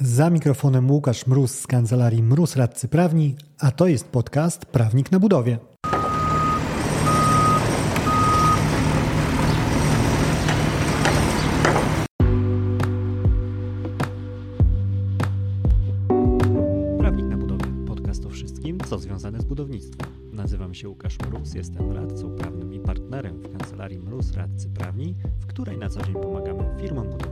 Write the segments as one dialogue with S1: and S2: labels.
S1: Za mikrofonem Łukasz Mróz z kancelarii Mróz Radcy Prawni, a to jest podcast Prawnik na budowie. Prawnik na budowie. Podcast o wszystkim, co związane z budownictwem. Nazywam się Łukasz Mróz, jestem radcą prawnym i partnerem w kancelarii Mróz Radcy Prawni, w której na co dzień pomagamy firmom budowlanym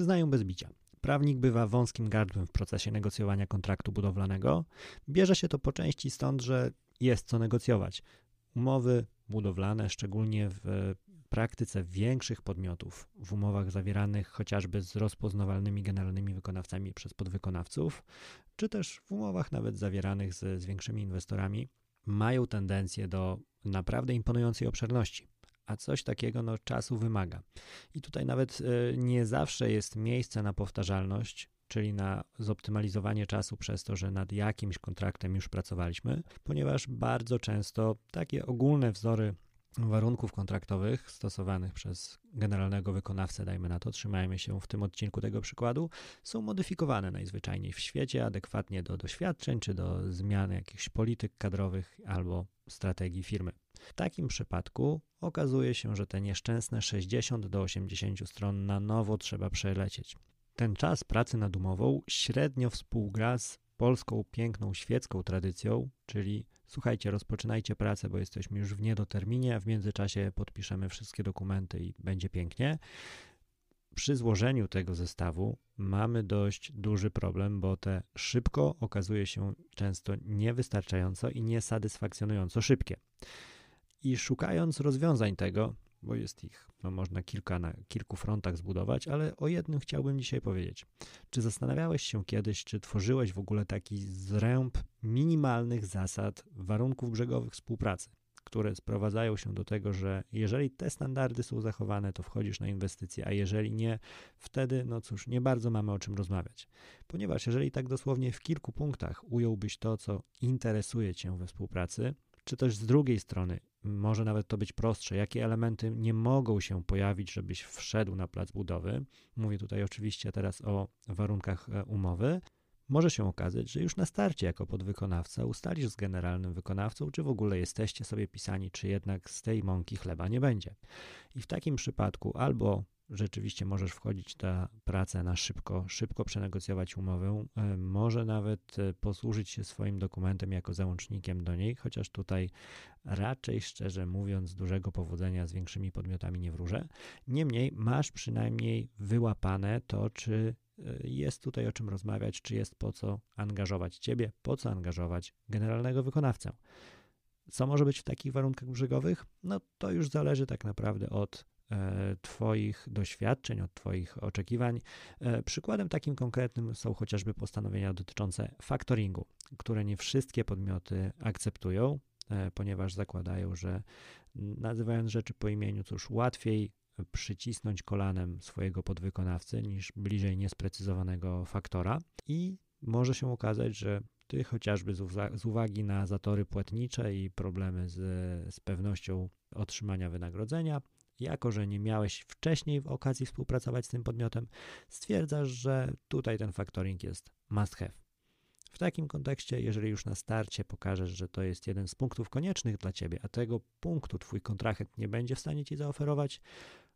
S1: Przyznaję bez bicia. Prawnik bywa wąskim gardłem w procesie negocjowania kontraktu budowlanego. Bierze się to po części stąd, że jest co negocjować. Umowy budowlane, szczególnie w praktyce większych podmiotów, w umowach zawieranych chociażby z rozpoznawalnymi generalnymi wykonawcami przez podwykonawców, czy też w umowach nawet zawieranych z, z większymi inwestorami, mają tendencję do naprawdę imponującej obszerności a coś takiego no, czasu wymaga. I tutaj nawet y, nie zawsze jest miejsce na powtarzalność, czyli na zoptymalizowanie czasu przez to, że nad jakimś kontraktem już pracowaliśmy, ponieważ bardzo często takie ogólne wzory warunków kontraktowych stosowanych przez generalnego wykonawcę, dajmy na to, trzymajmy się w tym odcinku tego przykładu, są modyfikowane najzwyczajniej w świecie adekwatnie do doświadczeń czy do zmiany jakichś polityk kadrowych albo strategii firmy. W takim przypadku okazuje się, że te nieszczęsne 60 do 80 stron na nowo trzeba przelecieć. Ten czas pracy nad umową średnio współgra z polską piękną świecką tradycją, czyli słuchajcie, rozpoczynajcie pracę, bo jesteśmy już w niedoterminie, a w międzyczasie podpiszemy wszystkie dokumenty i będzie pięknie. Przy złożeniu tego zestawu mamy dość duży problem, bo te szybko okazuje się często niewystarczająco i niesatysfakcjonująco szybkie. I szukając rozwiązań tego, bo jest ich, no można kilka na kilku frontach zbudować, ale o jednym chciałbym dzisiaj powiedzieć. Czy zastanawiałeś się kiedyś, czy tworzyłeś w ogóle taki zręb minimalnych zasad warunków brzegowych współpracy, które sprowadzają się do tego, że jeżeli te standardy są zachowane, to wchodzisz na inwestycje, a jeżeli nie, wtedy, no cóż, nie bardzo mamy o czym rozmawiać. Ponieważ jeżeli tak dosłownie w kilku punktach ująłbyś to, co interesuje Cię we współpracy, czy też z drugiej strony może nawet to być prostsze, jakie elementy nie mogą się pojawić, żebyś wszedł na plac budowy. Mówię tutaj oczywiście teraz o warunkach e, umowy. Może się okazać, że już na starcie jako podwykonawca ustalisz z generalnym wykonawcą, czy w ogóle jesteście sobie pisani, czy jednak z tej mąki chleba nie będzie. I w takim przypadku albo rzeczywiście możesz wchodzić na pracę na szybko, szybko przenegocjować umowę, e, może nawet e, posłużyć się swoim dokumentem jako załącznikiem do niej, chociaż tutaj raczej szczerze mówiąc dużego powodzenia z większymi podmiotami nie wróżę. Niemniej masz przynajmniej wyłapane to, czy e, jest tutaj o czym rozmawiać, czy jest po co angażować ciebie, po co angażować generalnego wykonawcę. Co może być w takich warunkach brzegowych? No to już zależy tak naprawdę od twoich doświadczeń, od Twoich oczekiwań. E, przykładem takim konkretnym są chociażby postanowienia dotyczące faktoringu, które nie wszystkie podmioty akceptują, e, ponieważ zakładają, że nazywając rzeczy po imieniu, cóż, łatwiej przycisnąć kolanem swojego podwykonawcy niż bliżej niesprecyzowanego faktora i może się okazać, że ty chociażby z, uwagi na zatory płatnicze i problemy z, z pewnością otrzymania wynagrodzenia, jako że nie miałeś wcześniej w okazji współpracować z tym podmiotem, stwierdzasz, że tutaj ten factoring jest must have. W takim kontekście, jeżeli już na starcie pokażesz, że to jest jeden z punktów koniecznych dla ciebie, a tego punktu twój kontrahent nie będzie w stanie ci zaoferować,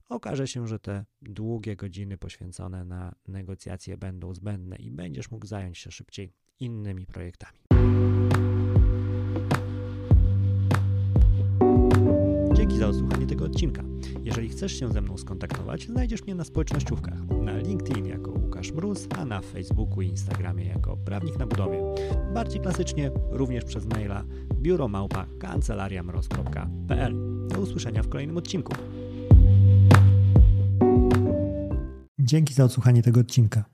S1: okaże się, że te długie godziny poświęcone na negocjacje będą zbędne i będziesz mógł zająć się szybciej innymi projektami. Dzięki za odsłuchanie tego odcinka. Jeżeli chcesz się ze mną skontaktować, znajdziesz mnie na społecznościówkach. Na LinkedIn jako Łukasz Mróz, a na Facebooku i Instagramie jako Prawnik na Budowie. Bardziej klasycznie również przez maila biuromałpa kancelariamroz.pl. Do usłyszenia w kolejnym odcinku. Dzięki za odsłuchanie tego odcinka.